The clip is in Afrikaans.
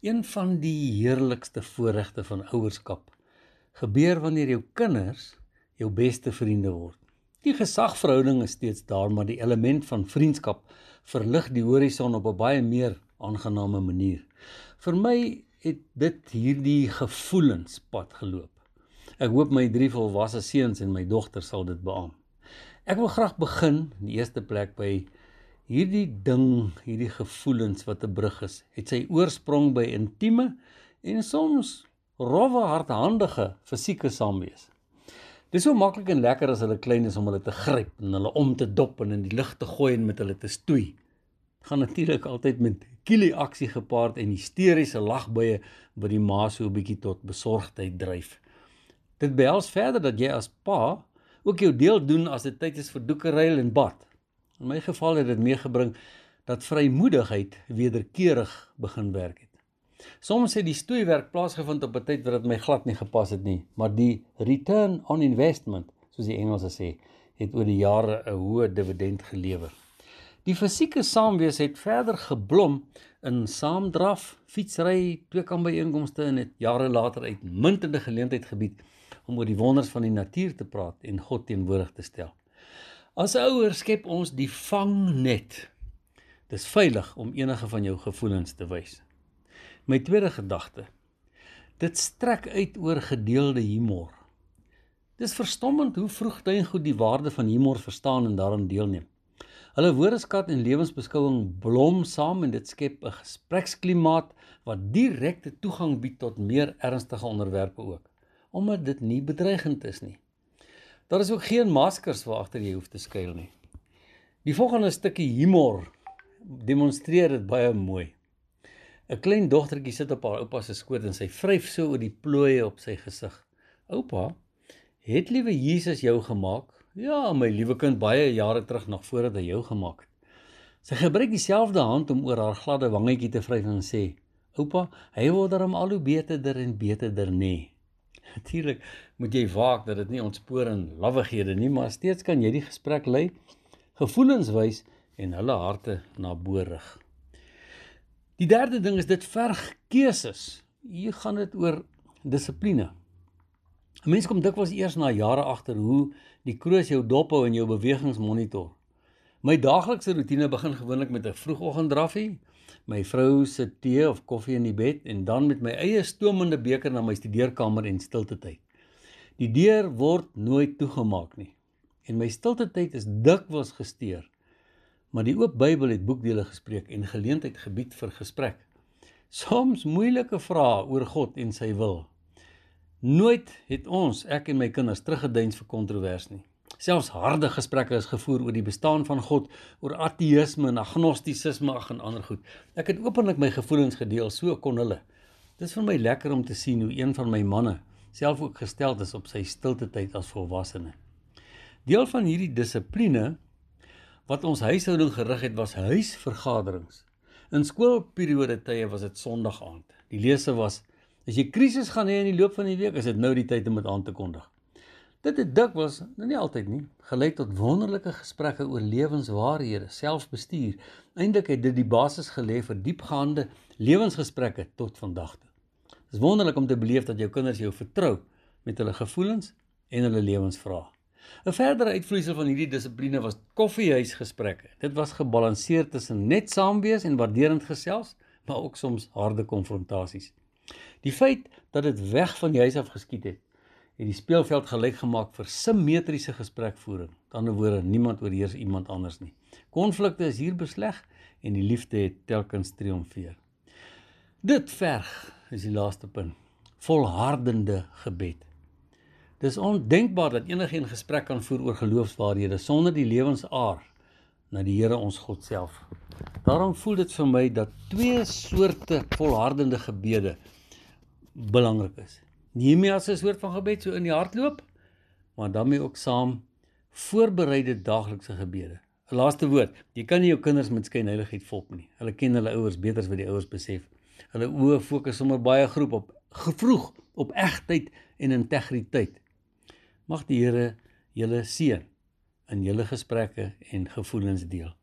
Een van die heerlikste voorregte van ouerskap gebeur wanneer jou kinders jou beste vriende word. Die gesagverhouding is steeds daar, maar die element van vriendskap verlig die horison op 'n baie meer aangename manier. Vir my het dit hierdie gevoelenspad geloop. Ek hoop my drie volwasse seuns en my dogter sal dit beamoen. Ek wil graag begin in die eerste plek by hierdie ding, hierdie gevoelens wat 'n brug is, het sy oorsprong by intieme en soms rowwe hardhandige fisieke saamwees. Dis so maklik en lekker as hulle klein is om hulle te gryp en hulle om te dop en in die lug te gooi en met hulle te stoei. Gaan natuurlik altyd met kielie aksie gepaard en hysteriese lagbuie wat die ma so 'n bietjie tot besorgdheid dryf. Dit behels verder dat jy as pa ook jou deel doen as dit tyd is vir doekeryl en bad. In my geval het dit meegebring dat vrymoedigheid wederkerig begin werk het. Soms het die stoeiwerk plaasgevind op 'n tyd wat dit my glad nie gepas het nie, maar die return on investment, soos die Engelse sê, het oor die jare 'n hoë dividend gelewer. Die fisieke saamwees het verder geblom in saamdraf, fietsry, tweekambyeenkomste en het jare later uitmuntende geleentheid gebied om oor die wonders van die natuur te praat en God teenwoordig te stel. As ouers skep ons die vangnet. Dis veilig om enige van jou gevoelens te wys. My tweede gedagte. Dit strek uit oor gedeelde humor. Dis verstommend hoe vroeg tuin goed die waarde van humor verstaan en daaraan deelneem. Hulle woordeskat en lewensbeskouing blom saam en dit skep 'n gespreksklimaat wat direkte toegang bied tot meer ernstige onderwerpe ook, omdat dit nie bedreigend is nie. Daar is ook geen maskers waar agter jy hoef te skuil nie. Die volgende stukkie humor demonstreer dit baie mooi. 'n Klein dogtertjie sit op haar oupa se skoot en sy vryf so oor die plooie op sy gesig. "Oupa, het liewe Jesus jou gemaak?" "Ja, my liewe kind, baie jare terug nog voordat hy jou gemaak het." Sy gebruik dieselfde hand om oor haar gladde wangetjie te vryf en sê: "Oupa, hy word darm al hoe beter en beter, nee." Natuurlik moet jy waak dat dit nie ontspoor in lawwighede nie, maar steeds kan jy die gesprek lei gevoelens wys en hulle harte na bo rig. Die derde ding is dit verg keuses. Hier gaan dit oor dissipline. 'n Mens kom dikwels eers na jare agter hoe die kroos jou dop hou en jou bewegings monitor. My daaglikse rotine begin gewoonlik met 'n vroegoggenddraffie my vrou se tee of koffie in die bed en dan met my eie stoomende beker na my studeerkamer en stilte tyd. Die deur word nooit toegemaak nie en my stilte tyd is dikwels gesteer. Maar die oop Bybel het boekdele gespreek en geleentheid gebied vir gesprek. Soms moeilike vrae oor God en sy wil. Nooit het ons, ek en my kinders, teruggeduins vir kontrovers nie. Selfs harde gesprekke is gevoer oor die bestaan van God, oor ateïsme en agnostisisme ag en ander goed. Ek het openlik my gevoelens gedeel, so kon hulle. Dit is vir my lekker om te sien hoe een van my manne self ook gestel is op sy stilte tyd as volwassene. Deel van hierdie dissipline wat ons huishouding gerig het was huisvergaderings. In skoolperiode tye was dit Sondag aand. Die lese was: As jy krisis gaan hê in die loop van die week, is dit nou die tyd om dit aan te kondig. Dit het dikwels, nou nie altyd nie, gelei tot wonderlike gesprekke oor lewenswaarhede, selfbestuur. Eindelik het dit die basis gelê vir diepgaande lewensgesprekke tot vandag toe. Dit is wonderlik om te beleef dat jou kinders jou vertrou met hulle gevoelens en hulle lewensvrae. 'n Verdere uitvloeisel van hierdie dissipline was koffiehuisgesprekke. Dit was gebalanseer tussen net saam wees en waarderend gesels, maar ook soms harde konfrontasies. Die feit dat dit weg van die huis af geskied het, het die speelveld gelyk gemaak vir simmetriese gesprekvoering. Aan die ander woorde, niemand oorheers iemand anders nie. Konflikte is hier besleg en die liefde het telkens triomfeer. Dit verg is die laaste punt. Volhardende gebed. Dis ondenkbaar dat enigiemand 'n gesprek kan voer oor geloofswaarhede sonder die lewensaar na die Here ons God self. Daarom voel dit vir my dat twee soorte volhardende gebede belangrik is. Nehemia se soort van gebed so in die hart loop, maar dan mee ook saam voorbereide daaglikse gebede. 'n Laaste woord, jy kan nie jou kinders met skynheiligheid volk nie. Hulle ken hulle ouers beter as wat die ouers besef. Hulle oë fokus sommer baie groep op gevroeg op egtheid en integriteit. Mag die Here julle seën in julle gesprekke en gevoelens deel.